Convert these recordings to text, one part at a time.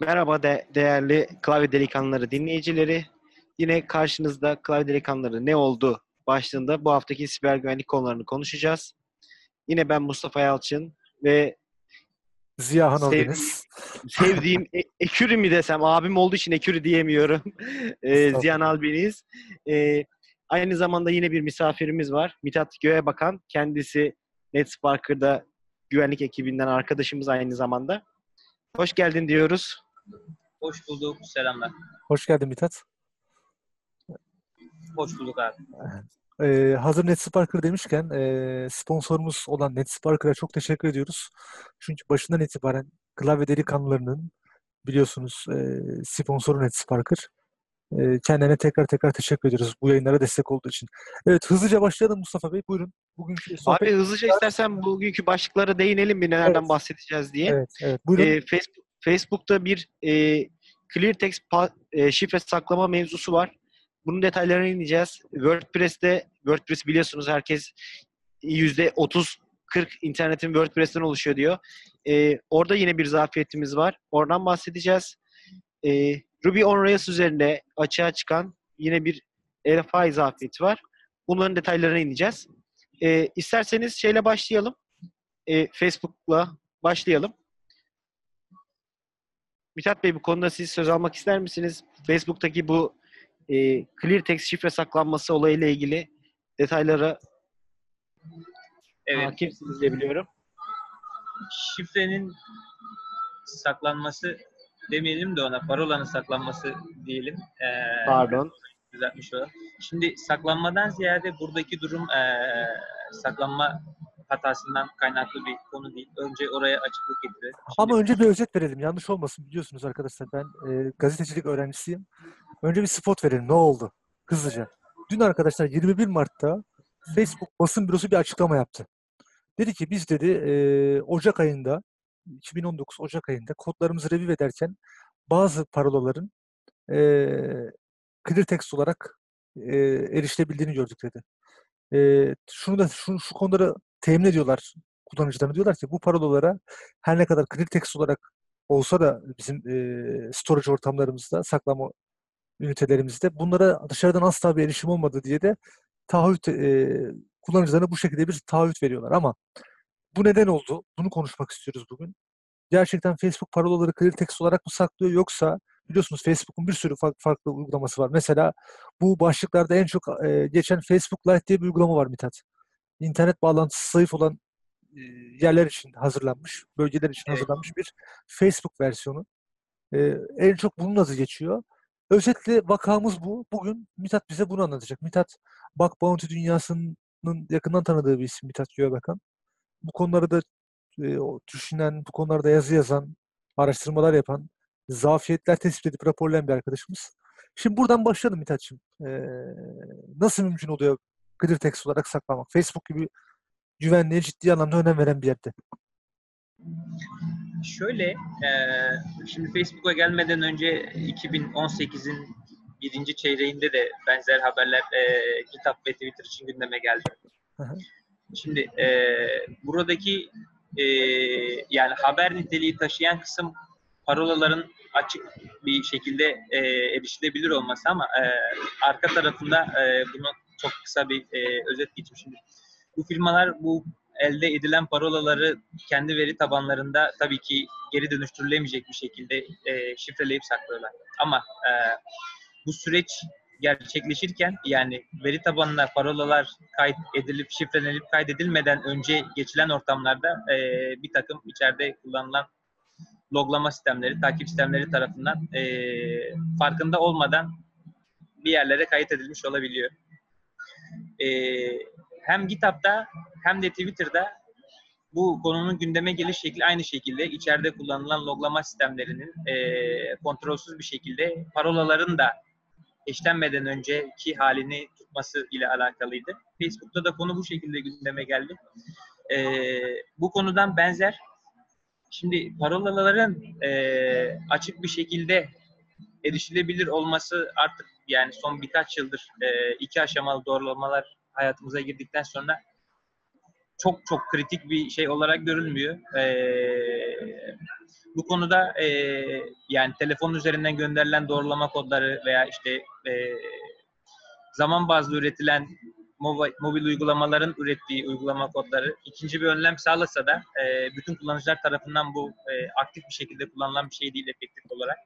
Merhaba de, değerli klavye delikanlıları dinleyicileri. Yine karşınızda klavye delikanlıları ne oldu başlığında bu haftaki siber güvenlik konularını konuşacağız. Yine ben Mustafa Yalçın ve Ziya Han Sevdiğim- e- Ekürü mi desem abim olduğu için Ekürü diyemiyorum. e. Ziyan Albeniz. E, aynı zamanda yine bir misafirimiz var. Mithat Göğebakan. Kendisi NetSparker'da güvenlik ekibinden arkadaşımız aynı zamanda. Hoş geldin diyoruz. Hoş bulduk. Selamlar. Hoş geldin Mithat. Hoş bulduk abi. Ee, hazır NetSparker demişken e, sponsorumuz olan NetSparker'a çok teşekkür ediyoruz. Çünkü başından itibaren klavye delikanlılarının biliyorsunuz e, sponsoru NetSparker. E, kendine tekrar tekrar teşekkür ediyoruz bu yayınlara destek olduğu için. Evet hızlıca başlayalım Mustafa Bey. Buyurun. Bugünkü sohbet... Abi hızlıca istersen bugünkü başlıklara değinelim bir nelerden Evet. bahsedeceğiz diye. Evet, evet. Buyurun. Ee, Facebook, Facebook'ta bir e, clear text e, şifre saklama mevzusu var. Bunun detaylarına ineceğiz. WordPress'te, WordPress biliyorsunuz herkes %30 40 internetin WordPress'ten oluşuyor diyor. Ee, orada yine bir zafiyetimiz var. Oradan bahsedeceğiz. Ee, Ruby on Rails üzerinde açığa çıkan yine bir RFI zafiyeti var. Bunların detaylarına ineceğiz. Ee, isterseniz şeyle başlayalım. Ee, Facebook'la başlayalım. Mithat Bey bu konuda siz söz almak ister misiniz? Facebook'taki bu e, clear text şifre saklanması olayıyla ilgili detaylara Evet. hakimsiniz diye biliyorum. Şifrenin saklanması demeyelim de ona parolanın saklanması diyelim. Ee, Pardon. Düzeltmiş olalım. Şimdi saklanmadan ziyade buradaki durum ee, saklanma hatasından kaynaklı bir konu değil. Önce oraya açıklık getirelim. Ama önce bir özet verelim. Yanlış olmasın biliyorsunuz arkadaşlar. Ben e, gazetecilik öğrencisiyim. Önce bir spot verelim. Ne oldu? Hızlıca. Dün arkadaşlar 21 Mart'ta Facebook basın bürosu bir açıklama yaptı. Dedi ki biz dedi e, Ocak ayında 2019 Ocak ayında kodlarımızı review ederken bazı parolaların e, clear text olarak e, erişilebildiğini gördük dedi. E, şunu da şu, şu konuları temin ediyorlar kullanıcılarına diyorlar ki bu parolalara her ne kadar clear text olarak olsa da bizim e, storage ortamlarımızda, saklama ünitelerimizde bunlara dışarıdan asla bir erişim olmadı diye de taahhüt e, kullanıcılarına bu şekilde bir taahhüt veriyorlar. Ama bu neden oldu? Bunu konuşmak istiyoruz bugün. Gerçekten Facebook parolaları clear text olarak mı saklıyor yoksa biliyorsunuz Facebook'un bir sürü farklı, farklı uygulaması var. Mesela bu başlıklarda en çok e, geçen Facebook Lite diye bir uygulama var Mithat. İnternet bağlantısı zayıf olan e, yerler için hazırlanmış, bölgeler için Evet. hazırlanmış bir Facebook versiyonu. E, en çok bunun adı geçiyor. Özetle vakamız bu. Bugün Mithat bize bunu anlatacak. Mithat, Bug Bounty dünyasının yakından tanıdığı bir isim Mithat Göğebakan. Bu konuları da e, düşünen, bu konularda yazı yazan, araştırmalar yapan, zafiyetler tespit edip raporlayan bir arkadaşımız. Şimdi buradan başlayalım Mithat'cığım. E, nasıl mümkün oluyor clear text olarak saklamak? Facebook gibi güvenliğe ciddi anlamda önem veren bir yerde. Şöyle, eee, şimdi Facebook'a gelmeden önce 2018'in birinci çeyreğinde de benzer haberler eee GitHub ve Twitter için gündeme geldi. Hı hı. Şimdi eee, buradaki eee, yani haber niteliği taşıyan kısım parolaların açık bir şekilde eee, erişilebilir olması ama eee, arka tarafında eee, bunu çok kısa bir eee, özet geçeyim şimdi. Bu firmalar bu elde edilen parolaları kendi veri tabanlarında tabii ki geri dönüştürülemeyecek bir şekilde e, şifreleyip saklıyorlar. Ama e, bu süreç gerçekleşirken yani veri tabanına parolalar kayıt edilip şifrelenip kaydedilmeden önce geçilen ortamlarda e, bir takım içeride kullanılan loglama sistemleri, takip sistemleri tarafından e, farkında olmadan bir yerlere kayıt edilmiş olabiliyor. E, hem GitHub'da hem de Twitter'da bu konunun gündeme geliş şekli aynı şekilde içeride kullanılan loglama sistemlerinin eee, kontrolsüz bir şekilde parolaların da eşlenmeden önceki halini tutması ile alakalıydı. Facebook'ta da konu bu şekilde gündeme geldi. Eee, bu konudan benzer. Şimdi parolaların eee, açık bir şekilde erişilebilir olması artık yani son birkaç yıldır eee, iki aşamalı doğrulamalar hayatımıza girdikten sonra çok çok kritik bir şey olarak görülmüyor. Ee, Bu konuda e, yani telefon üzerinden gönderilen doğrulama kodları veya işte e, zaman bazlı üretilen mobil, mobil uygulamaların ürettiği uygulama kodları ikinci bir önlem sağlasa da e, bütün kullanıcılar tarafından bu e, aktif bir şekilde kullanılan bir şey değil efektif olarak.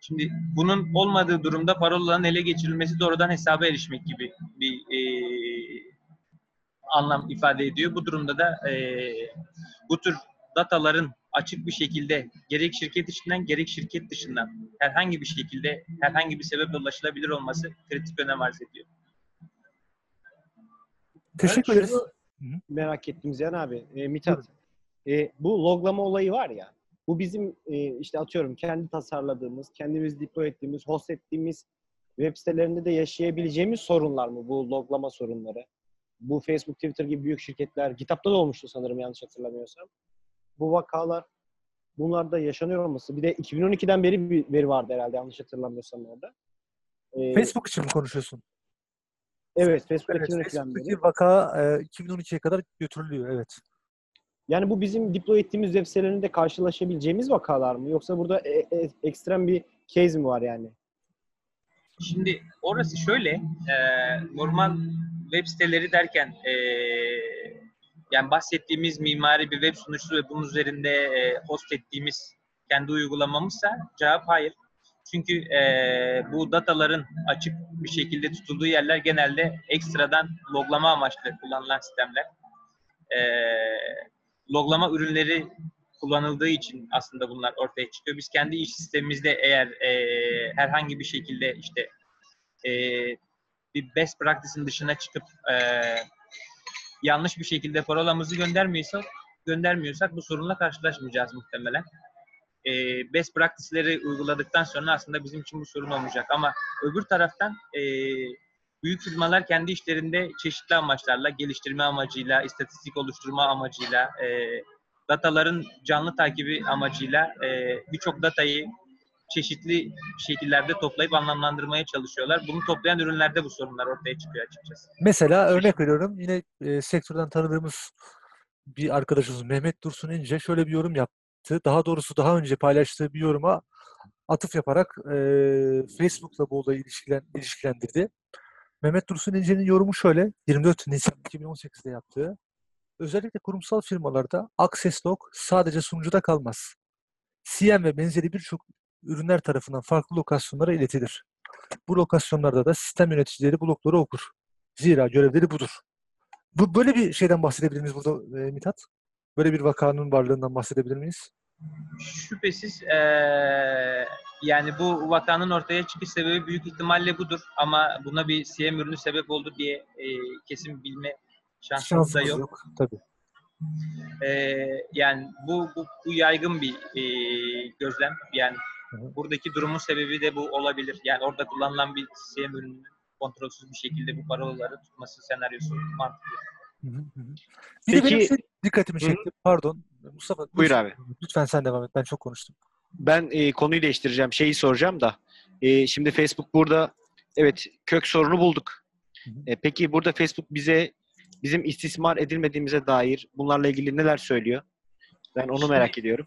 Şimdi bunun olmadığı durumda parolaların ele geçirilmesi doğrudan hesaba erişmek gibi bir e, anlam ifade ediyor. Bu durumda da e, bu tür dataların açık bir şekilde gerek şirket içinden gerek şirket dışından herhangi bir şekilde herhangi bir sebeple ulaşılabilir olması kritik önem arz ediyor. Teşekkür ederiz. merak ettim Ziyan abi. E, Mithat. E, bu loglama olayı var ya. Bu bizim e, işte atıyorum kendi tasarladığımız, kendimiz deploy ettiğimiz, host ettiğimiz web sitelerinde de yaşayabileceğimiz sorunlar mı bu loglama sorunları? Bu Facebook, Twitter gibi büyük şirketler, GitHub'da da olmuştu sanırım yanlış hatırlamıyorsam. Bu vakalar bunlarda yaşanıyor olması. Bir de 2012'den beri bir veri vardı herhalde yanlış hatırlamıyorsam orada. E, Facebook için mi konuşuyorsun? Evet, Facebook Evet, 2012'den beri. Vaka e, 2012'ye kadar götürülüyor. Evet. Yani bu bizim deploy ettiğimiz web sitelerinde karşılaşabileceğimiz vakalar mı? Yoksa burada e- e- ekstrem bir case mi var yani? Şimdi orası şöyle, e, normal web siteleri derken e, yani bahsettiğimiz mimari bir web sunucusu ve bunun üzerinde e, host ettiğimiz kendi uygulamamızsa cevap hayır. Çünkü e, bu dataların açık bir şekilde tutulduğu yerler genelde ekstradan loglama amaçlı kullanılan sistemler. E, loglama ürünleri kullanıldığı için aslında bunlar ortaya çıkıyor. Biz kendi iş sistemimizde eğer e, herhangi bir şekilde işte e, bir best practice'in dışına çıkıp e, yanlış bir şekilde parolamızı göndermiyorsak göndermiyorsak bu sorunla karşılaşmayacağız muhtemelen. E, best practice'leri uyguladıktan sonra aslında bizim için bu sorun olmayacak. Ama öbür taraftan e, büyük firmalar kendi işlerinde çeşitli amaçlarla, geliştirme amacıyla, istatistik oluşturma amacıyla, e, dataların canlı takibi amacıyla e, birçok datayı çeşitli şekillerde toplayıp anlamlandırmaya çalışıyorlar. Bunu toplayan ürünlerde bu sorunlar ortaya çıkıyor açıkçası. Mesela örnek veriyorum yine e, sektörden tanıdığımız bir arkadaşımız Mehmet Dursun İnce şöyle bir yorum yaptı. Daha doğrusu daha önce paylaştığı bir yoruma atıf yaparak e, Facebook'la bu olayı ilişkilen, ilişkilendirdi. Mehmet Dursun İnce'nin yorumu şöyle, 24 Nisan 2018'de yaptığı. Özellikle kurumsal firmalarda access log sadece sunucuda kalmaz. CM ve benzeri birçok ürünler tarafından farklı lokasyonlara iletilir. Bu lokasyonlarda da sistem yöneticileri bu logları okur. Zira görevleri budur. Bu böyle bir şeyden bahsedebilir miyiz burada e, Mithat? Böyle bir vakanın varlığından bahsedebilir miyiz? Şüphesiz eee, yani bu vakanın ortaya çıkış sebebi büyük ihtimalle budur. Ama buna bir CM ürünü sebep oldu diye eee, kesin bilme şansımız da Şansımız yok. yok. Tabii. Eee, yani bu, bu, bu yaygın bir eee, gözlem. Yani buradaki durumun sebebi de bu olabilir. Yani orada kullanılan bir CM ürününün kontrolsüz bir şekilde bu parolaları tutması senaryosu mantıklı. Hı hı. Bir de benim Peki- şey dikkatimi hı. çekti. Pardon. Mustafa. Buyur lütfen- abi. Lütfen sen devam et. Ben çok konuştum. Ben e, konuyu değiştireceğim. Şeyi soracağım da. E, şimdi Facebook burada evet kök sorunu bulduk. Hı hı. E, peki burada Facebook bize bizim istismar edilmediğimize dair bunlarla ilgili neler söylüyor? Ben onu Şimdi- merak ediyorum.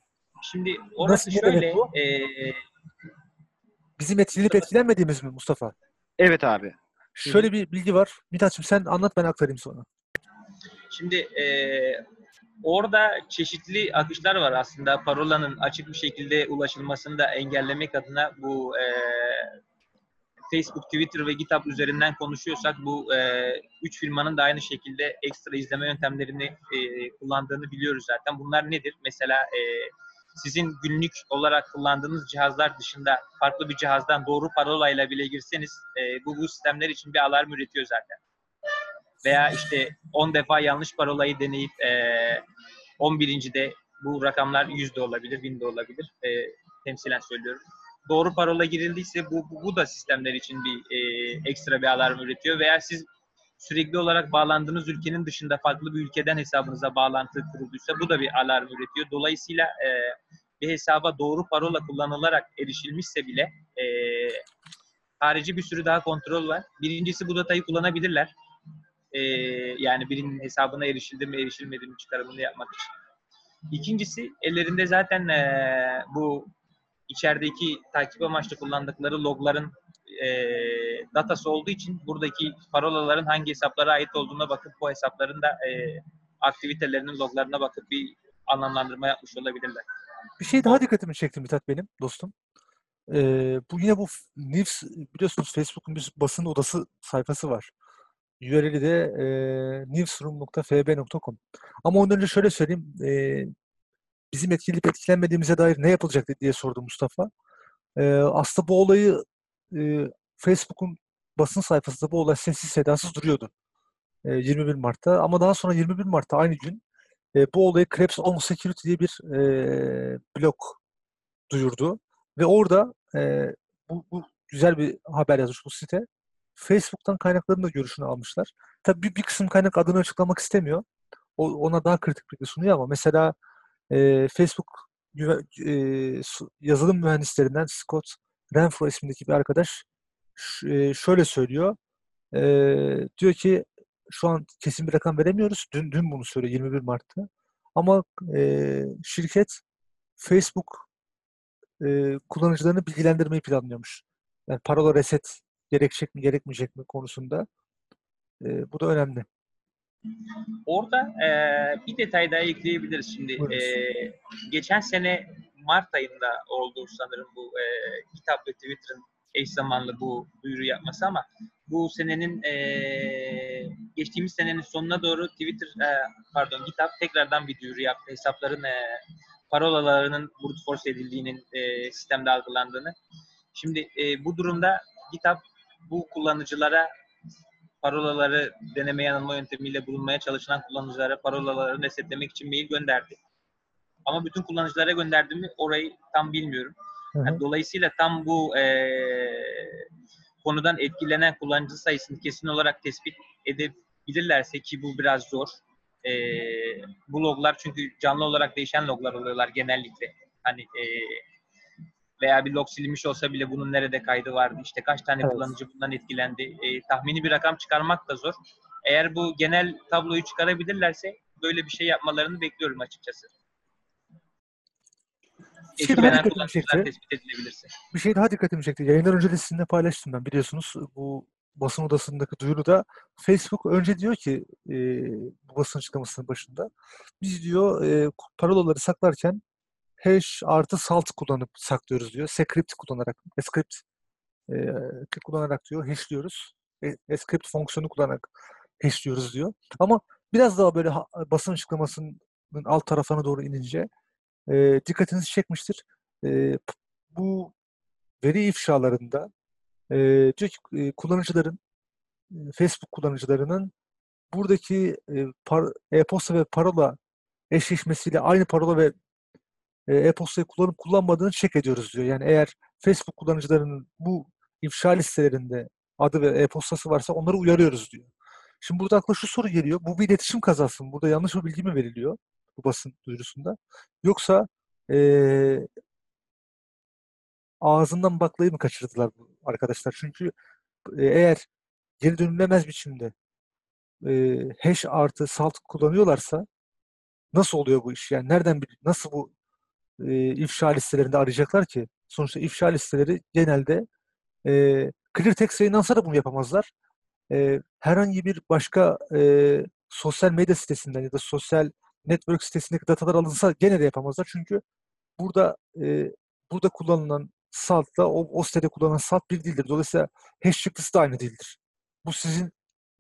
Şimdi orası ne demek şöyle, eee, Bizim etkilenip etkilenmediğimiz mi Mustafa? Evet abi. Şöyle bir bilgi var. Mithat'cığım sen anlat ben aktarayım sonra. Şimdi eee, orada çeşitli akışlar var aslında. Parolanın açık bir şekilde ulaşılmasını da engellemek adına bu eee, Facebook, Twitter ve GitHub üzerinden konuşuyorsak bu eee, üç firmanın da aynı şekilde ekstra izleme yöntemlerini eee, kullandığını biliyoruz zaten. Bunlar nedir? Mesela eee, sizin günlük olarak kullandığınız cihazlar dışında farklı bir cihazdan doğru parolayla bile girseniz eee, bu bu sistemler için bir alarm üretiyor zaten veya işte 10 defa yanlış parolayı deneyip eee 11. de bu rakamlar 100 de olabilir, 1000 de olabilir. Eee, temsilen söylüyorum. Doğru parola girildiyse bu, bu, bu da sistemler için bir eee, ekstra bir alarm üretiyor veya siz sürekli olarak bağlandığınız ülkenin dışında farklı bir ülkeden hesabınıza bağlantı kurulduysa bu da bir alarm üretiyor. Dolayısıyla eee, bir hesaba doğru parola kullanılarak erişilmişse bile eee, harici bir sürü daha kontrol var. Birincisi bu datayı kullanabilirler. Ee, yani birinin hesabına erişildi mi erişilmedi mi çıkarımını yapmak için. İkincisi ellerinde zaten eee, bu içerideki takip amaçlı kullandıkları logların eee, datası olduğu için buradaki parolaların hangi hesaplara ait olduğuna bakıp bu hesapların da eee, aktivitelerinin loglarına bakıp bir anlamlandırma yapmış olabilirler. Bir şey daha dikkatimi çekti Mithat benim dostum. Ee, bu yine bu News biliyorsunuz Facebook'un bir basın odası sayfası var. URL'i de e, newsroom.fb.com. Ama ondan önce şöyle söyleyeyim. e, bizim etkileyip etkilenmediğimize dair ne yapılacak diye sordu Mustafa. E, aslında bu olayı e, Facebook'un basın sayfasında bu olay sessiz sedasız duruyordu. E, 21 Mart'ta. Ama daha sonra 21 Mart'ta aynı gün e, bu olayı Krebs On Security diye bir e, blog duyurdu. Ve orada e, bu, bu güzel bir haber yazmış bu site. Facebook'tan kaynakların da görüşünü almışlar. Tabii bir, bir kısım kaynak adını açıklamak istemiyor. O, ona daha kritik bir sunuyor ama mesela e, Facebook güve- e, yazılım mühendislerinden Scott Renfro ismindeki bir arkadaş e, şöyle söylüyor. E, diyor ki şu an kesin bir rakam veremiyoruz. Dün, dün bunu söylüyor 21 Mart'ta. Ama e, şirket Facebook e, kullanıcılarını bilgilendirmeyi planlıyormuş. Yani parola reset gerekecek mi gerekmeyecek mi konusunda. E, bu da önemli. Orada eee, bir detay daha ekleyebiliriz şimdi. Eee, geçen sene Mart ayında oldu sanırım bu eee kitap ve Twitter'ın eş zamanlı bu duyuru yapması ama bu senenin eee, geçtiğimiz senenin sonuna doğru Twitter eee, pardon GitHub tekrardan bir duyuru yaptı. Hesapların eee, parolalarının brute force edildiğinin eee, sistemde algılandığını. Şimdi eee, bu durumda GitHub bu kullanıcılara parolaları deneme yanılma yöntemiyle bulunmaya çalışılan kullanıcılara parolaları resetlemek için mail gönderdi. Ama bütün kullanıcılara gönderdi mi orayı tam bilmiyorum. Hı hı. Yani dolayısıyla tam bu eee, konudan etkilenen kullanıcı sayısını kesin olarak tespit edebilirlerse ki bu biraz zor. Eee, bu loglar çünkü canlı olarak değişen loglar oluyorlar genellikle. Hani eee, veya bir log silinmiş olsa bile bunun nerede kaydı vardı, işte kaç tane Evet. kullanıcı bundan etkilendi. Eee, tahmini bir rakam çıkarmak da zor. Eğer bu genel tabloyu çıkarabilirlerse böyle bir şey yapmalarını bekliyorum açıkçası. Etkilenen dikkatimi çekti. Bir şey daha dikkatimi çekti. Yayından önce de sizinle paylaştım ben. Biliyorsunuz bu basın odasındaki duyuruda Facebook önce diyor ki e, bu basın açıklamasının başında biz diyor e, parolaları saklarken hash artı salt kullanıp saklıyoruz diyor. Script kullanarak, script e, kullanarak diyor hashliyoruz. E, script fonksiyonu kullanarak hashliyoruz diyor. Ama biraz daha böyle basın açıklamasının alt tarafına doğru inince e, dikkatinizi çekmiştir. E, bu veri ifşalarında e, diyor ki e, kullanıcıların e, Facebook kullanıcılarının buradaki e, par- e-posta ve parola eşleşmesiyle aynı parola ve e, e-postayı kullanıp kullanmadığını check ediyoruz diyor. Yani eğer Facebook kullanıcılarının bu ifşa listelerinde adı ve e-postası varsa onları uyarıyoruz diyor. Şimdi burada akla şu soru geliyor. Bu bir iletişim kazası mı? Burada yanlış bir bilgi mi veriliyor bu basın duyurusunda? Yoksa e, ağzından baklayı mı kaçırdılar bu arkadaşlar? Çünkü eğer geri dönülemez biçimde e, hash artı salt kullanıyorlarsa nasıl oluyor bu iş? Yani nereden nasıl bu e, ifşa listelerinde arayacaklar ki? Sonuçta ifşa listeleri genelde e, clear text yayınlansa da bunu yapamazlar. E, herhangi bir başka e, sosyal medya sitesinden ya da sosyal network sitesindeki datalar alınsa gene de yapamazlar. Çünkü burada e, burada kullanılan saltla o, o sitede kullanılan salt bir değildir. Dolayısıyla hash çıktısı da aynı değildir. Bu sizin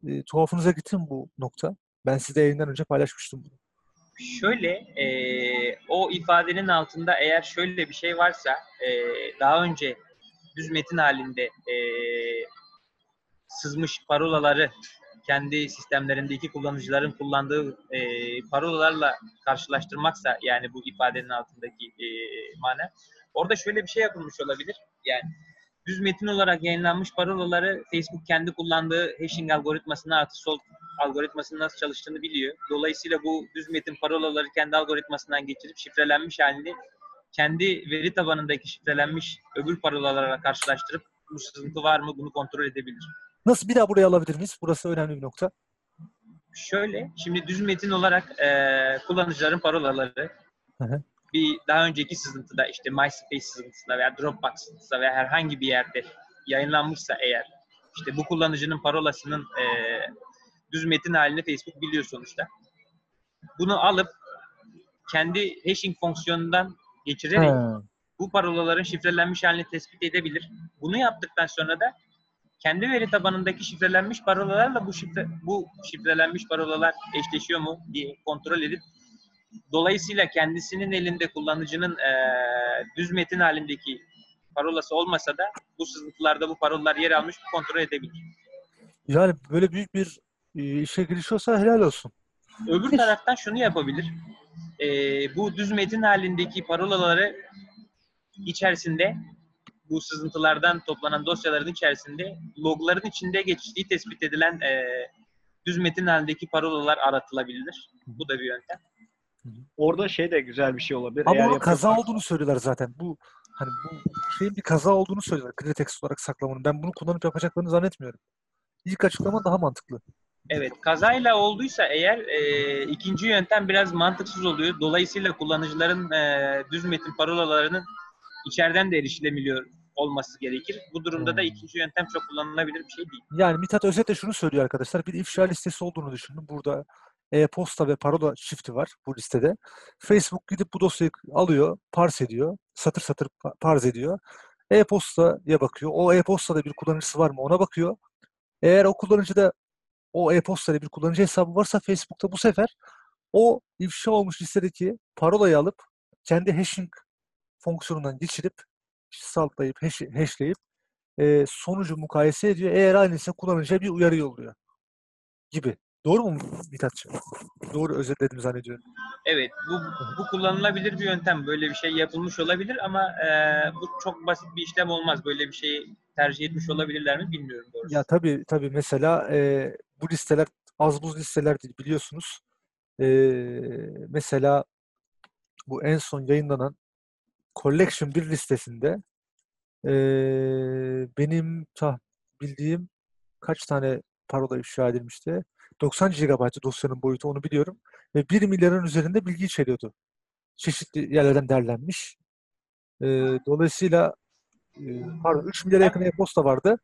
e, tuhafınıza gitti mi bu nokta? Ben size yayından önce paylaşmıştım bunu. Şöyle, e, o ifadenin altında eğer şöyle bir şey varsa, e, daha önce düz metin halinde e, sızmış parolaları kendi sistemlerindeki kullanıcıların kullandığı e, parolalarla karşılaştırmaksa yani bu ifadenin altındaki e, mana, orada şöyle bir şey yapılmış olabilir. Yani düz metin olarak yayınlanmış parolaları Facebook kendi kullandığı hashing algoritmasına artı sol algoritmasının nasıl çalıştığını biliyor. Dolayısıyla bu düz metin parolaları kendi algoritmasından geçirip şifrelenmiş halini kendi veri tabanındaki şifrelenmiş öbür parolalarla karşılaştırıp bu sızıntı var mı bunu kontrol edebilir. Nasıl bir daha buraya alabilir miyiz? Burası önemli bir nokta. Şöyle, şimdi düz metin olarak e, kullanıcıların parolaları Hı hı. Bir daha önceki sızıntıda işte MySpace sızıntısında veya Dropbox sızıntısında veya herhangi bir yerde yayınlanmışsa eğer işte bu kullanıcının parolasının e, düz metin halini Facebook biliyor sonuçta. Bunu alıp kendi hashing fonksiyonundan geçirerek Ha. bu parolaların şifrelenmiş halini tespit edebilir. Bunu yaptıktan sonra da kendi veri tabanındaki şifrelenmiş parolalarla bu şifre bu şifrelenmiş parolalar eşleşiyor mu diye kontrol edip dolayısıyla kendisinin elinde kullanıcının eee, düz metin halindeki parolası olmasa da bu sızıntılarda bu parolalar yer almış mı kontrol edebilir. Yani böyle büyük bir e, işe girişiyorsa helal olsun. Öbür taraftan şunu yapabilir. Eee, bu düz metin halindeki parolaları içerisinde bu sızıntılardan toplanan dosyaların içerisinde logların içinde geçtiği tespit edilen eee, düz metin halindeki parolalar aratılabilir. Bu da bir yöntem. Orada şey de güzel bir şey olabilir. Ama Eğer kaza olduğunu söylüyorlar zaten. Bu hani bu şeyin bir kaza olduğunu söylüyorlar. Clear text olarak saklamanın. Ben bunu kullanıp yapacaklarını zannetmiyorum. İlk açıklama daha mantıklı. Evet, kazayla olduysa eğer eee, ikinci yöntem biraz mantıksız oluyor. Dolayısıyla kullanıcıların eee, düz metin parolalarının içeriden de erişilebiliyor olması gerekir. Bu durumda da Hmm. ikinci yöntem çok kullanılabilir bir şey değil. Yani Mithat özetle şunu söylüyor arkadaşlar. Bir ifşa listesi olduğunu düşünün. Burada e-posta ve parola çifti var bu listede. Facebook gidip bu dosyayı alıyor, parse ediyor. Satır satır pa- parse ediyor. E-postaya bakıyor. O e-postada bir kullanıcısı var mı ona bakıyor. Eğer o kullanıcıda o e-postada bir kullanıcı hesabı varsa Facebook'ta bu sefer o ifşa olmuş listedeki parolayı alıp kendi hashing fonksiyonundan geçirip saltlayıp hash, hashleyip e, sonucu mukayese ediyor. Eğer aynıysa kullanıcıya bir uyarı yolluyor. Gibi. Doğru mu Mithatçığım? Doğru özetledim zannediyorum. Evet, bu, bu kullanılabilir bir yöntem. Böyle bir şey yapılmış olabilir ama eee, bu çok basit bir işlem olmaz. Böyle bir şeyi tercih etmiş olabilirler mi bilmiyorum doğrusu. Ya tabii tabii mesela e, bu listeler az buz listeler değil biliyorsunuz. E, mesela bu en son yayınlanan Collection 1 listesinde e, benim tah bildiğim kaç tane parola ifşa edilmişti? 90 GB dosyanın boyutu onu biliyorum. Ve 1 milyarın üzerinde bilgi içeriyordu. Çeşitli yerlerden derlenmiş. E, dolayısıyla e, pardon 3 milyara yakın e-posta vardı.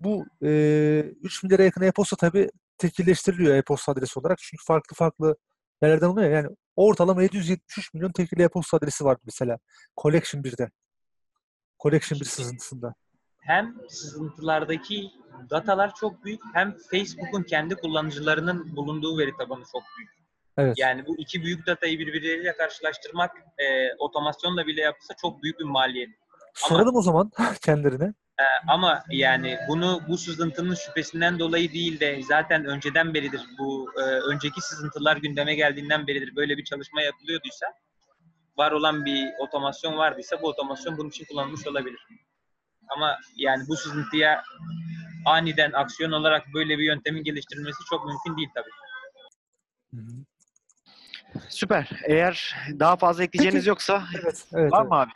Bu e, 3 milyara yakın e-posta tabii tekilleştiriliyor e-posta adresi olarak. Çünkü farklı farklı yerlerden oluyor. Yani ortalama 773 milyon tekil e-posta adresi vardı mesela. Collection 1'de. Collection 1 sızıntısında. Hem sızıntılardaki datalar çok büyük hem Facebook'un kendi kullanıcılarının bulunduğu veri tabanı çok büyük. Evet. Yani bu iki büyük datayı birbirleriyle karşılaştırmak eee, otomasyonla bile yapılsa çok büyük bir maliyet. Soralım o zaman kendilerine. Ama yani bunu bu sızıntının şüphesinden dolayı değil de zaten önceden beridir bu e, önceki sızıntılar gündeme geldiğinden beridir böyle bir çalışma yapılıyorduysa var olan bir otomasyon vardıysa bu otomasyon bunun için kullanılmış olabilir. Ama yani bu sızıntıya aniden aksiyon olarak böyle bir yöntemin geliştirilmesi çok mümkün değil tabii. Süper. Eğer daha fazla ekleyeceğiniz Peki. yoksa Evet. evet, var evet. mı abi?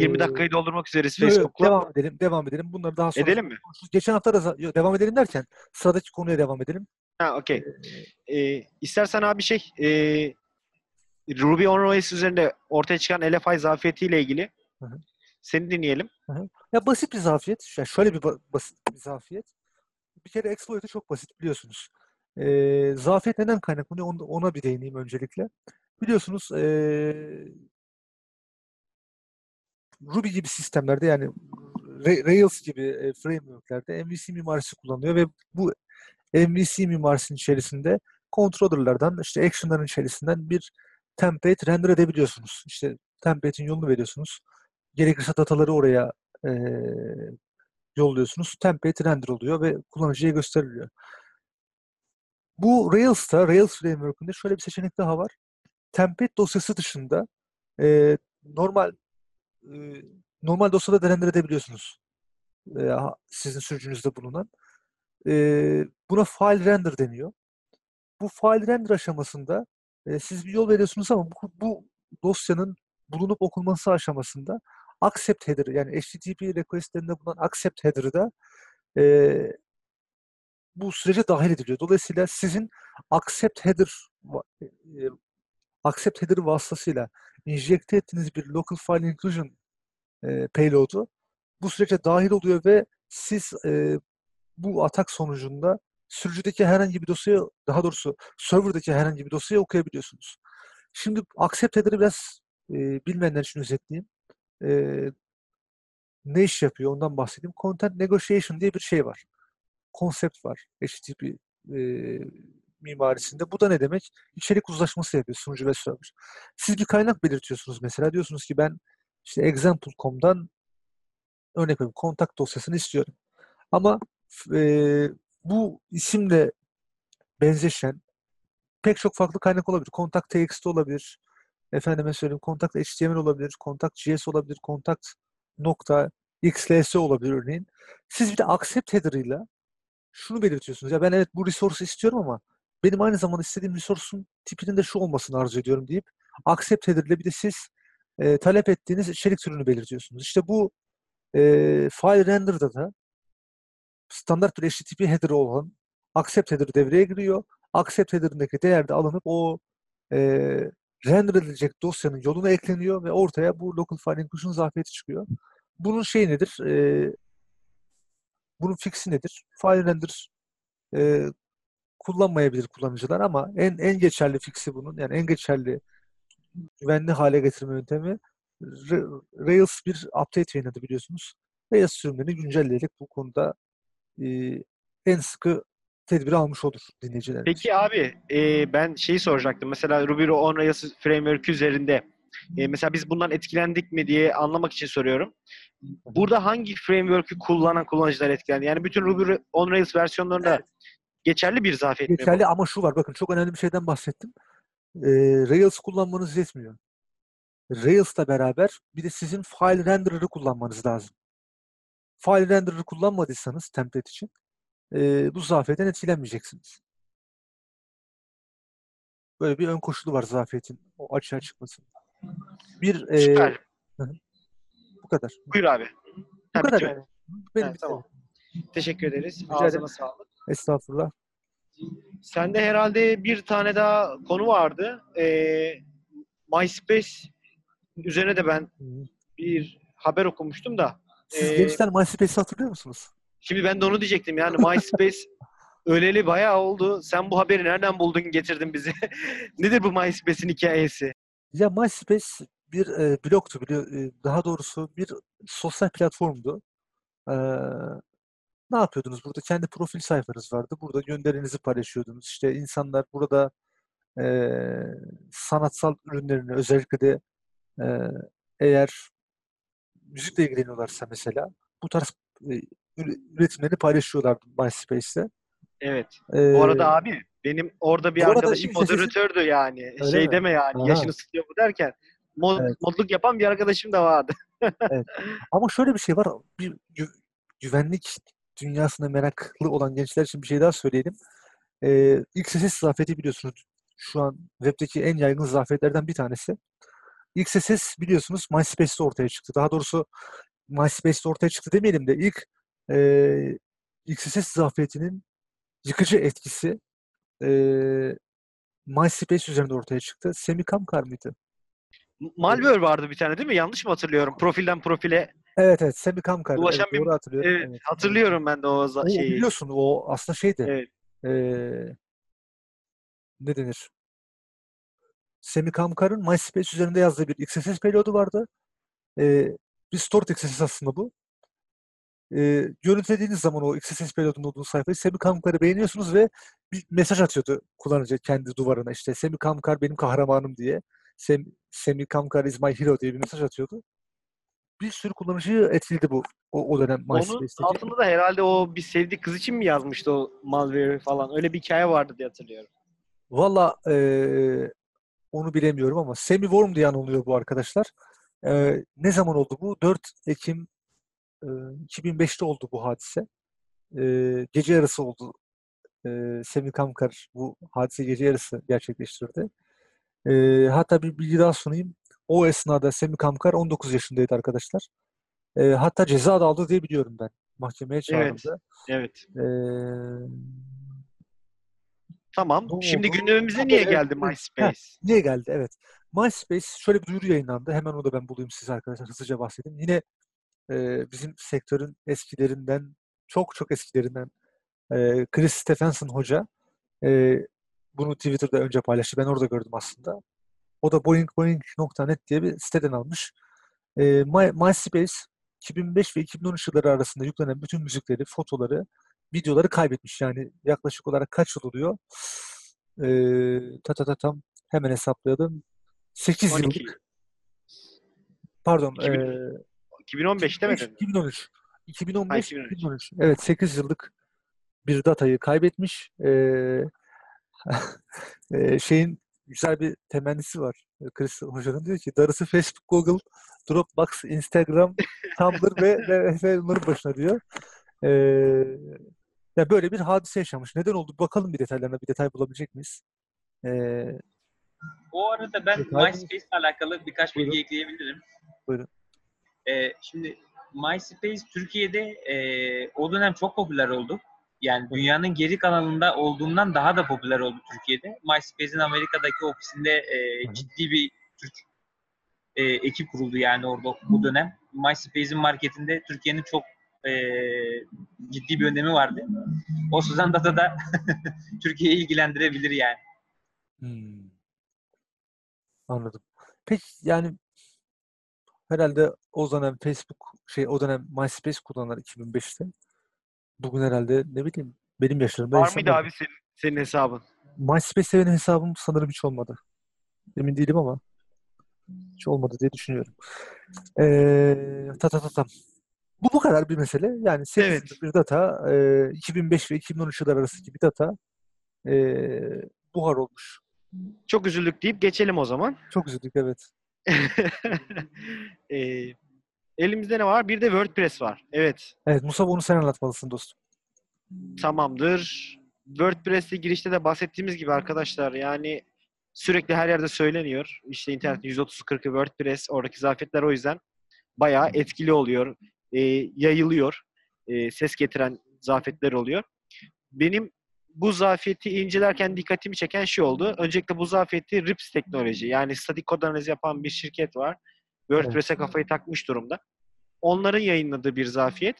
20 Ee, dakikayı doldurmak yok, Facebook'la. devam edelim. Devam edelim. Bunları daha sonra Edelim mi? Geçen hafta da devam edelim derken sıradaki konuya devam edelim. Ha okey. Ee, istersen abi şey e, Ruby on Rails üzerinde ortaya çıkan LFI zafiyetiyle ilgili Hı hı. seni dinleyelim. Ya basit bir zafiyet. Ya şöyle bir ba- basit bir zafiyet. Bir kere exploit'ı çok basit biliyorsunuz. Ee, zafiyet neden kaynaklanıyor? Ona, ona bir değineyim öncelikle. Biliyorsunuz ee, Ruby gibi sistemlerde yani Ra- Rails gibi e, frameworklerde MVC mimarisi kullanılıyor ve bu MVC mimarisinin içerisinde controller'lardan işte action'ların içerisinden bir template render edebiliyorsunuz. İşte template'in yolunu veriyorsunuz. Gerekirse dataları oraya e, yolluyorsunuz. Template render oluyor ve kullanıcıya gösteriliyor. Bu Rails'ta, Rails Framework'ünde şöyle bir seçenek daha var. Template dosyası dışında e, normal e, normal dosyada da render edebiliyorsunuz. E, sizin sürücünüzde bulunan. E, buna file render deniyor. Bu file render aşamasında e, siz bir yol veriyorsunuz ama bu, bu dosyanın bulunup okunması aşamasında accept header yani HTTP requestlerinde bulunan accept header'ı da e, bu sürece dahil ediliyor. Dolayısıyla sizin accept header va- e, accept header vasıtasıyla injekte ettiğiniz bir local file inclusion e, payload'u bu süreçte dahil oluyor ve siz e, bu atak sonucunda sürücüdeki herhangi bir dosyayı, daha doğrusu serverdaki herhangi bir dosyayı okuyabiliyorsunuz. Şimdi accept header'ı biraz e, bilmeyenler için özetleyeyim. E, ne iş yapıyor ondan bahsedeyim. Content negotiation diye bir şey var. Konsept var HTTP e, mimarisinde. Bu da ne demek? İçerik uzlaşması yapıyor sunucu ve server. Siz bir kaynak belirtiyorsunuz mesela. Diyorsunuz ki ben işte example.com'dan örnek veriyorum kontak dosyasını istiyorum. Ama e, bu isimle benzeşen pek çok farklı kaynak olabilir. Kontak TXT olabilir. Efendime söyleyeyim kontak HTML olabilir. Kontak JS olabilir. Kontak nokta XLS olabilir örneğin. Siz bir de accept header'ıyla şunu belirtiyorsunuz. Ya ben evet bu resource istiyorum ama benim aynı zamanda istediğim resource'un tipinin de şu olmasını arzu ediyorum deyip accept header ile bir de siz e, talep ettiğiniz içerik türünü belirtiyorsunuz. İşte bu e, file render'da da standart bir HTTP header olan accept header devreye giriyor. Accept header'ındaki değer de alınıp o e, render edilecek dosyanın yoluna ekleniyor ve ortaya bu local file inclusion zafiyeti çıkıyor. Bunun şey nedir? E, bunun fixi nedir? File render e, kullanmayabilir kullanıcılar ama en en geçerli fixi bunun yani en geçerli güvenli hale getirme yöntemi Rails bir update yayınladı biliyorsunuz. Rails sürümlerini güncelleyerek bu konuda e, en sıkı tedbiri almış olur dinleyicilerimiz. Peki abi e, ben şeyi soracaktım. Mesela Ruby on Rails Framework üzerinde e, mesela biz bundan etkilendik mi diye anlamak için soruyorum. Burada hangi framework'ü kullanan kullanıcılar etkilendi? Yani bütün Ruby on Rails versiyonlarında geçerli bir zafiyet mi Geçerli ama şu var bakın çok önemli bir şeyden bahsettim. Ee, Rails kullanmanız yetmiyor. Rails'la beraber bir de sizin file renderer'ı kullanmanız lazım. File renderer'ı kullanmadıysanız template için e, bu zafiyetten etkilenmeyeceksiniz. Böyle bir ön koşulu var zafiyetin o açığa çıkması. Bir e, Süper. bu kadar. Buyur abi. Bu Ha, kadar bitiyor. yani. Benim bitti. tamam. Teşekkür ederiz. Rica Ağzına ederim. sağlık. Estağfurullah. Sende herhalde bir tane daha konu vardı. Ee, MySpace üzerine de ben Hı. bir haber okumuştum da. Siz Ee, gençler MySpace'i hatırlıyor musunuz? Şimdi ben de onu diyecektim. Yani MySpace öleli bayağı oldu. Sen bu haberi nereden buldun getirdin bize? Nedir bu MySpace'in hikayesi? Ya MySpace bir e, blogtu biliyor. e, daha doğrusu bir sosyal platformdu. Ee, ne yapıyordunuz? Burada kendi profil sayfanız vardı. Burada gönderinizi paylaşıyordunuz. İşte insanlar burada e, sanatsal ürünlerini özellikle de e, eğer müzikle ilgileniyorlarsa mesela bu tarz e, üretimlerini paylaşıyorlardı MySpace'te. Evet. Ee, Bu arada abi benim orada bir arkadaşım ilk sesi- moderatördü yani. Öyle şey mi? deme yani. Aha. Yaşını sıkıyor bu derken. Mod, Evet. Modluk yapan bir arkadaşım da vardı. Ama şöyle bir şey var. Bir gü- güvenlik dünyasına meraklı olan gençler için bir şey daha söyleyelim. Ee, XSS zafiyeti biliyorsunuz. Şu an webdeki en yaygın zafiyetlerden bir tanesi. XSS biliyorsunuz MySpace'te ortaya çıktı. Daha doğrusu MySpace'te ortaya çıktı demeyelim de ilk e, XSS zafiyetinin yıkıcı etkisi e, MySpace üzerinde ortaya çıktı. Semi Kamkar mıydı? Malware vardı bir tane değil mi? Yanlış mı hatırlıyorum? Profilden profile. Evet evet Semi Kamkar. Ulaşan evet, bir- doğru hatırlıyorum. Evet, Evet. hatırlıyorum ben de o za- O şeyi. biliyorsun o aslında şeydi. Evet. Eee ne denir? Semi Kamkar'ın MySpace üzerinde yazdığı bir XSS payload'u vardı. Eee bir stored XSS aslında bu. Eee görüntülediğiniz zaman o XSS payload'un olduğu sayfayı Semi Kamkar'ı beğeniyorsunuz ve bir mesaj atıyordu kullanıcı kendi duvarına işte Semi Kamkar benim kahramanım diye. Sem, Semi Kamkar is my hero diye bir mesaj atıyordu. Bir sürü kullanıcıyı etkiledi bu o, o dönem Onun MySpace'teki. altında da herhalde o bir sevdiği kız için mi yazmıştı o malware falan? Öyle bir hikaye vardı diye hatırlıyorum. Valla eee, onu bilemiyorum ama Semi-Worm diye anılıyor bu arkadaşlar. Eee, ne zaman oldu bu? 4 Ekim eee, 2005'te oldu bu hadise. Eee, gece yarısı oldu. Eee Semi Kamkar bu hadise gece yarısı gerçekleştirdi. Eee, hatta bir bilgi daha sunayım. O esnada Semi Kamkar 19 yaşındaydı arkadaşlar. Eee, hatta ceza da aldı diye biliyorum ben. Mahkemeye çağrıldı. Evet. Eee, Tamam. Ne Şimdi gündemimize Ha, niye evet, geldi evet. MySpace? Niye geldi? Evet. MySpace şöyle bir duyuru yayınlandı. Hemen onu da ben bulayım size arkadaşlar. Hızlıca bahsedeyim. Yine e, bizim sektörün eskilerinden, çok çok eskilerinden e, Chris Stephenson hoca e, bunu Twitter'da önce paylaştı. Ben orada gördüm aslında. O da boingboing.net diye bir siteden almış. E, My, MySpace 2005 ve 2013 yılları arasında yüklenen bütün müzikleri, fotoları, videoları kaybetmiş. Yani yaklaşık olarak kaç yıl oluyor? E, ta ta ta tam hemen hesaplayalım. 8 12. yıllık pardon 2000 e, 2015 demedin mi? 2013. 2015 2013. 2013. Evet 8 yıllık bir datayı kaybetmiş. Ee, e, şeyin güzel bir temennisi var. Chris Hoca'nın diyor ki darısı Facebook, Google, Dropbox, Instagram, Tumblr ve, ve, ve bunların başına diyor. Ee, ya böyle bir hadise yaşamış. Neden oldu? Bakalım bir detaylarına. Bir detay bulabilecek miyiz? Ee, O arada ben Detay- MySpace ile alakalı birkaç bilgi Buyurun. ekleyebilirim. Buyurun. Ee, şimdi MySpace Türkiye'de e, o dönem çok popüler oldu. Yani dünyanın geri kalanında olduğundan daha da popüler oldu Türkiye'de. MySpace'in Amerika'daki ofisinde e, ciddi bir Türk e, ekip kuruldu yani orada bu dönem. MySpace'in marketinde Türkiye'nin çok e, ciddi bir önemi vardı. O Suzan Data da Türkiye'yi ilgilendirebilir yani. Hmm. Anladım. Peki yani herhalde o dönem Facebook şey o dönem MySpace kullananlar 2005'te bugün herhalde ne bileyim benim yaşlarımda Var mıydı abi senin, senin hesabın? MySpace'te benim hesabım sanırım hiç olmadı. Emin değilim ama hiç olmadı diye düşünüyorum. Ee, ta ta ta tam. Bu bu kadar bir mesele. Yani 8 Evet. bir data, e, 2005 ve 2013 yılları arasındaki bir data e, buhar olmuş. Çok üzüldük deyip geçelim o zaman. Çok üzüldük evet. Ee, elimizde ne var? Bir de WordPress var. Evet. Evet Musa onu sen anlatmalısın dostum. Tamamdır. WordPress'te girişte de bahsettiğimiz gibi arkadaşlar yani sürekli her yerde söyleniyor. İşte internetin %30-40'ı WordPress. Oradaki zafiyetler o yüzden bayağı etkili oluyor. Ee, yayılıyor. Ee, ses getiren zafiyetler oluyor. Benim bu zafiyeti incelerken dikkatimi çeken şey oldu. Öncelikle bu zafiyeti Rips teknoloji yani statik kod analizi yapan bir şirket var. WordPress'e kafayı takmış durumda. Onların yayınladığı bir zafiyet.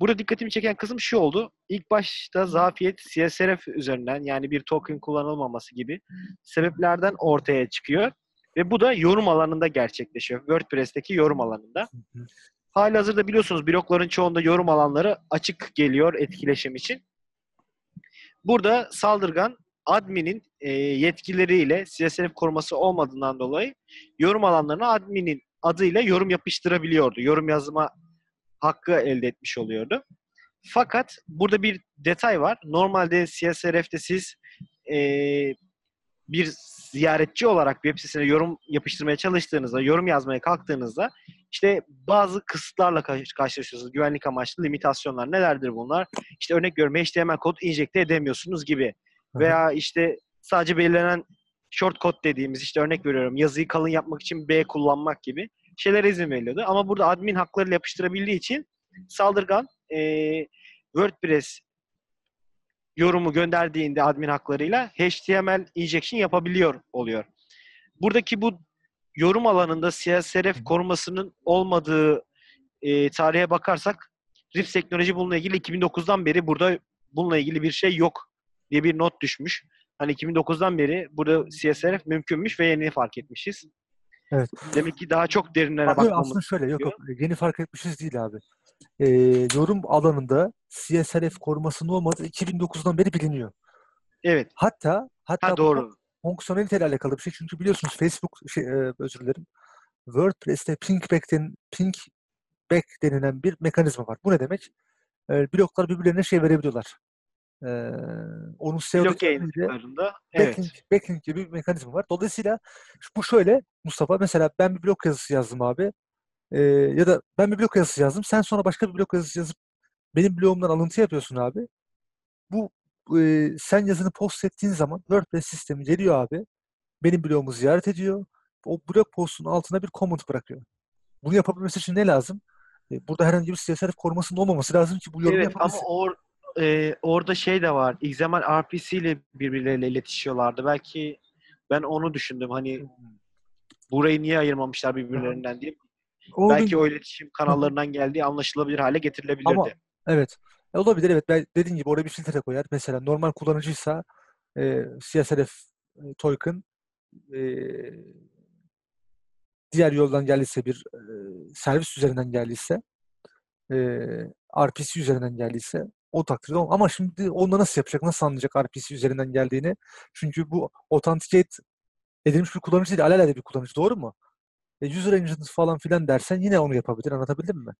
Burada dikkatimi çeken kısım şu oldu. İlk başta zafiyet CSRF üzerinden yani bir token kullanılmaması gibi sebeplerden ortaya çıkıyor. Ve bu da yorum alanında gerçekleşiyor. WordPress'teki yorum alanında. Halihazırda biliyorsunuz blokların çoğunda yorum alanları açık geliyor etkileşim için. Burada saldırgan adminin e, yetkileriyle CSRF koruması olmadığından dolayı yorum alanlarına adminin adıyla yorum yapıştırabiliyordu. Yorum yazma hakkı elde etmiş oluyordu. Fakat burada bir detay var. Normalde CSRF'te siz e, bir ziyaretçi olarak web sitesine yorum yapıştırmaya çalıştığınızda, yorum yazmaya kalktığınızda işte bazı kısıtlarla karşı- karşılaşıyorsunuz. Güvenlik amaçlı limitasyonlar. Nelerdir bunlar? İşte örnek veriyorum HTML kod injekte edemiyorsunuz gibi. Veya işte sadece belirlenen shortcode dediğimiz işte örnek veriyorum yazıyı kalın yapmak için B kullanmak gibi şeylere izin veriliyordu. Ama burada admin haklarıyla yapıştırabildiği için saldırgan eee, WordPress yorumu gönderdiğinde admin haklarıyla HTML injection yapabiliyor oluyor. Buradaki bu yorum alanında CSRF korumasının olmadığı e, tarihe bakarsak Rift teknoloji bununla ilgili 2009'dan beri burada bununla ilgili bir şey yok diye bir not düşmüş. Hani 2009'dan beri burada CSRF mümkünmüş ve yeni fark etmişiz. Evet. Demek ki daha çok derinlere bakmamız aslında şöyle yok yok yeni fark etmişiz değil abi. Ee, yorum alanında CSRF korumasının olmadığı 2009'dan beri biliniyor. Evet. Hatta hatta Ha doğru. fonksiyoneliteyle alakalı bir şey. Çünkü biliyorsunuz Facebook şey, e, özür dilerim. WordPress'te pingback, den, pingback denilen bir mekanizma var. Bu ne demek? E, bloklar birbirlerine şey verebiliyorlar. E, onun SEO Blok yayınlarında. Evet. Backlink, backlink gibi bir mekanizma var. Dolayısıyla bu şöyle Mustafa mesela ben bir blog yazısı yazdım abi. Ee, ya da ben bir blog yazısı yazdım. Sen sonra başka bir blog yazısı yazıp benim blogumdan alıntı yapıyorsun abi. Bu e, sen yazını post ettiğin zaman WordPress sistemi geliyor abi. Benim blogumu ziyaret ediyor. O blog postun altına bir comment bırakıyor. Bunu yapabilmesi için ne lazım? E, burada herhangi bir CSRF korumasının olmaması lazım ki bu yorumu Evet ama yapabilsin. or, e, orada şey de var. Zaman RPC ile birbirleriyle iletişiyorlardı. Belki ben onu düşündüm. Hani burayı niye ayırmamışlar birbirlerinden diye. O Belki o iletişim kanallarından geldiği anlaşılabilir hale getirilebilirdi. Ama evet. E, olabilir evet. Ben dediğin gibi oraya bir filtre koyar. Mesela normal kullanıcıysa e, CSRF e, token e, diğer yoldan geldiyse bir e, servis üzerinden geldiyse e, RPC üzerinden geldiyse o takdirde ol- ama şimdi onda nasıl yapacak? Nasıl anlayacak RPC üzerinden geldiğini? Çünkü bu authenticate edilmiş bir kullanıcı değil. Alelade bir kullanıcı. Doğru mu? E, user engine falan filan dersen yine onu yapabilir. Anlatabildim mi?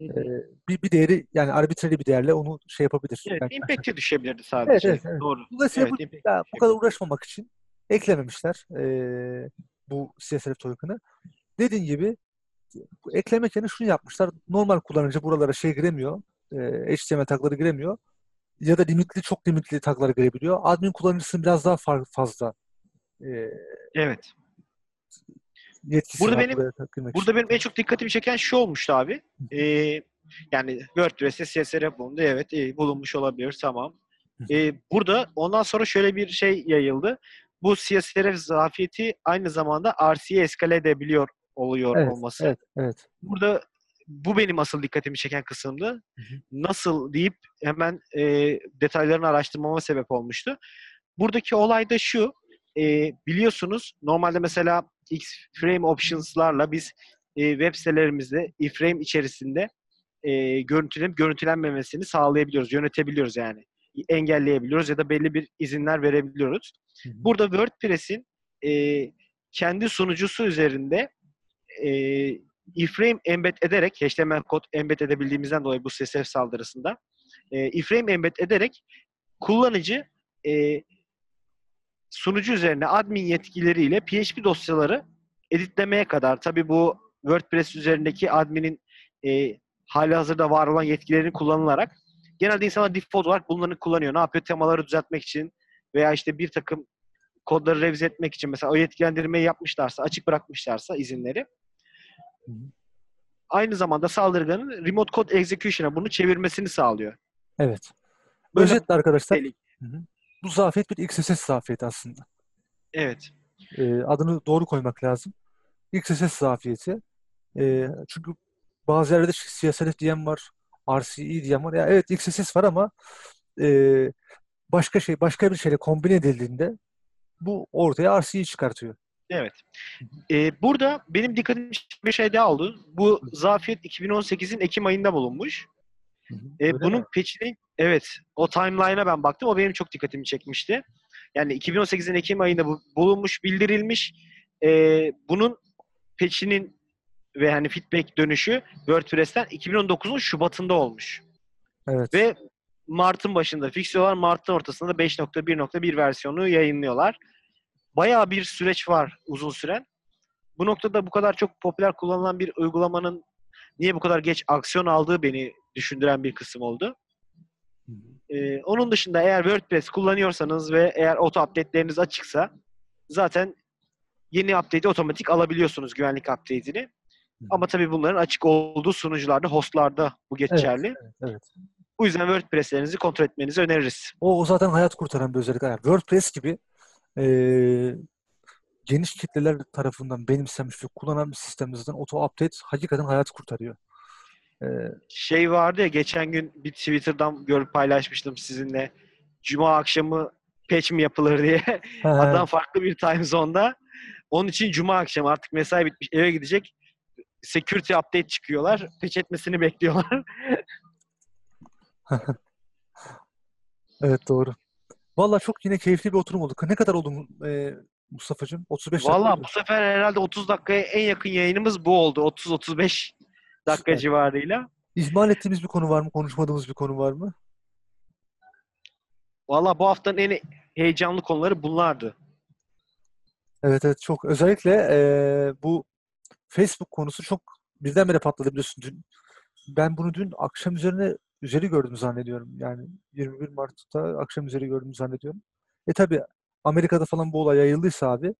E, hı. bir, bir değeri yani arbitrary bir değerle onu şey yapabilir. Evet, impact'e düşebilirdi sadece. evet, evet. Doğru. Dolayısıyla Evet, bu, ya, bu kadar uğraşmamak için eklememişler eee, bu CSRF token'ı. Dediğin gibi bu eklemek yerine şunu yapmışlar. Normal kullanıcı buralara şey giremiyor. eee, HTML tagları giremiyor. Ya da limitli, çok limitli tagları girebiliyor. Admin kullanıcısının biraz daha fazla eee, Evet. Yetkisi Burada benim- girmek için. Burada benim en çok dikkatimi çeken şu olmuştu abi. Ee, yani WordPress'te CSRF bulundu. Evet iyi, bulunmuş olabilir. Tamam. Ee, burada ondan sonra şöyle bir şey yayıldı. Bu CSRF zafiyeti aynı zamanda RC'ye eskale edebiliyor oluyor Evet, olması. Evet, evet. Burada bu benim asıl dikkatimi çeken kısımdı. Hı hı. Nasıl deyip hemen e, detaylarını araştırmama sebep olmuştu. Buradaki olay da şu. e, biliyorsunuz normalde mesela X-Frame Options'larla biz e, web sitelerimizde iframe içerisinde e, görüntülenip görüntülenmemesini sağlayabiliyoruz, yönetebiliyoruz yani. Engelleyebiliyoruz ya da belli bir izinler verebiliyoruz. Hı hı. Burada WordPress'in e, kendi sunucusu üzerinde e, iframe embed ederek, HTML kod embed edebildiğimizden dolayı bu CSF saldırısında e, iframe embed ederek kullanıcı e, sunucu üzerine admin yetkileriyle PHP dosyaları editlemeye kadar tabi bu WordPress üzerindeki adminin e, hali hazırda var olan yetkilerini kullanılarak genelde insanlar default olarak bunları kullanıyor. Ne yapıyor? Temaları düzeltmek için veya işte bir takım kodları revize etmek için mesela o yetkilendirmeyi yapmışlarsa, açık bırakmışlarsa izinleri aynı zamanda saldırganın remote code execution'a bunu çevirmesini sağlıyor. Evet. Böyle Özetle arkadaşlar hı hı, bu zafiyet bir XSS zafiyeti aslında. Evet. e, adını doğru koymak lazım. XSS zafiyeti. E, çünkü bazı yerlerde CSRF diyen var, RCE diyen var. Ya evet XSS var ama e, başka şey, başka bir şeyle kombine edildiğinde bu ortaya RCE çıkartıyor. Evet. Ee, burada benim dikkatimi bir şey daha oldu. Bu zafiyet 2018'in Ekim ayında bulunmuş. Ee, Öyle bunun mi? peçini evet o timeline'a ben baktım. O benim çok dikkatimi çekmişti. Yani 2018'in Ekim ayında bu bulunmuş, bildirilmiş. Ee, bunun peçinin ve hani feedback dönüşü WordPress'ten 2019'un Şubat'ında olmuş. Evet. Ve Mart'ın başında fiksiyonlar Mart'ın ortasında da 5.1.1 versiyonu yayınlıyorlar. Bayağı bir süreç var uzun süren. Bu noktada bu kadar çok popüler kullanılan bir uygulamanın niye bu kadar geç aksiyon aldığı beni düşündüren bir kısım oldu. Ee, onun dışında eğer WordPress kullanıyorsanız ve eğer auto update'leriniz açıksa zaten yeni update'i otomatik alabiliyorsunuz güvenlik update'ini. Ama tabii bunların açık olduğu sunucularda, hostlarda bu geçerli. Evet. Bu yüzden WordPress'lerinizi kontrol etmenizi öneririz. O, o zaten hayat kurtaran bir özellik. Yani WordPress gibi eee, geniş kitleler tarafından benimsenmiş ve kullanan bir sistemimizden auto update hakikaten hayat kurtarıyor. Eee, Şey vardı ya geçen gün bir Twitter'dan görüp paylaşmıştım sizinle. Cuma akşamı patch mi yapılır diye. Adam farklı bir time zone'da. Onun için cuma akşamı artık mesai bitmiş eve gidecek. Security update çıkıyorlar. Patch etmesini bekliyorlar. Evet doğru. Vallahi çok yine keyifli bir oturum oldu. Ne kadar oldu e, Mustafa'cığım? 35 dakika Valla bu sefer herhalde 30 dakikaya en yakın yayınımız bu oldu. 30-35 dakika Süper. civarıyla. İhmal ettiğimiz bir konu var mı? Konuşmadığımız bir konu var mı? Valla bu haftanın en heyecanlı konuları bunlardı. Evet evet çok. Özellikle e, bu Facebook konusu çok birdenbire patladı biliyorsun dün. Ben bunu dün akşam üzerine üzeri gördüm zannediyorum. Yani 21 Mart'ta akşam üzeri gördüm zannediyorum. E tabi Amerika'da falan bu olay yayıldıysa abi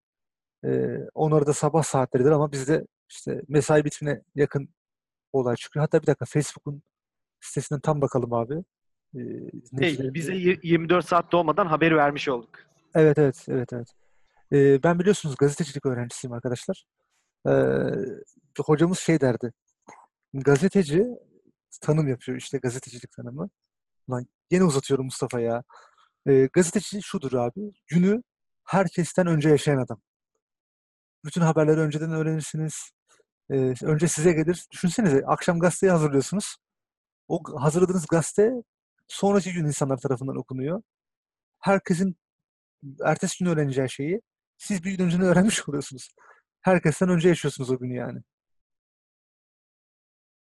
e, onları da sabah saatleridir ama bizde işte mesai bitimine yakın olay çıkıyor. Hatta bir dakika Facebook'un sitesinden tam bakalım abi. e, Şey, dinleyicilerimize. bize y- 24 saat dolmadan haberi vermiş olduk. Evet evet evet evet. Ee, ben biliyorsunuz gazetecilik öğrencisiyim arkadaşlar. Ee, hocamız şey derdi. Gazeteci tanım yapıyor işte gazetecilik tanımı. Lan yine uzatıyorum Mustafa ya. Ee, gazeteci şudur abi. Günü herkesten önce yaşayan adam. Bütün haberleri önceden öğrenirsiniz. Ee, önce size gelir. Düşünsenize akşam gazeteyi hazırlıyorsunuz. O hazırladığınız gazete sonraki gün insanlar tarafından okunuyor. Herkesin ertesi gün öğreneceği şeyi siz bir gün önceden öğrenmiş oluyorsunuz. Herkesten önce yaşıyorsunuz o günü yani.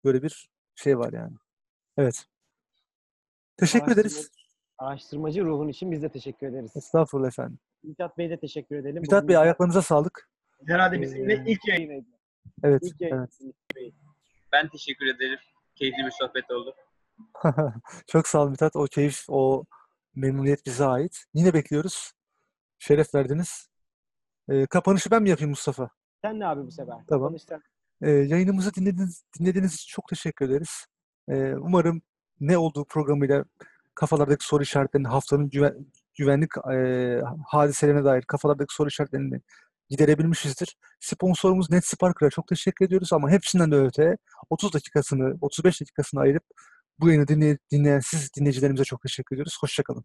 Böyle bir şey var yani. Evet. Teşekkür ederiz. Araştırmacı- ruhun için biz de teşekkür ederiz. Estağfurullah efendim. Mithat Bey'e de teşekkür edelim. Mithat Bugün Bey ayaklarınıza sağlık. Herhalde bizim Ee, ilk yayın. yayınıydı. Evet, İlk evet. Ben teşekkür ederim. Keyifli bir sohbet oldu. Çok sağ olun Mithat. O keyif, o memnuniyet bize ait. Yine bekliyoruz. Şeref verdiniz. Ee, kapanışı ben mi yapayım Mustafa? Sen ne abi bu sefer? Tamam. Ee, yayınımızı dinlediğiniz, dinlediğiniz için çok teşekkür ederiz. Ee, umarım ne olduğu programıyla kafalardaki soru işaretlerini, haftanın güven- güvenlik e, hadiselerine dair kafalardaki soru işaretlerini giderebilmişizdir. Sponsorumuz NetSparker'a çok teşekkür ediyoruz ama hepsinden de öte 30 dakikasını, 35 dakikasını ayırıp bu yayını dinley- dinleyen siz dinleyicilerimize çok teşekkür ediyoruz. Hoşçakalın.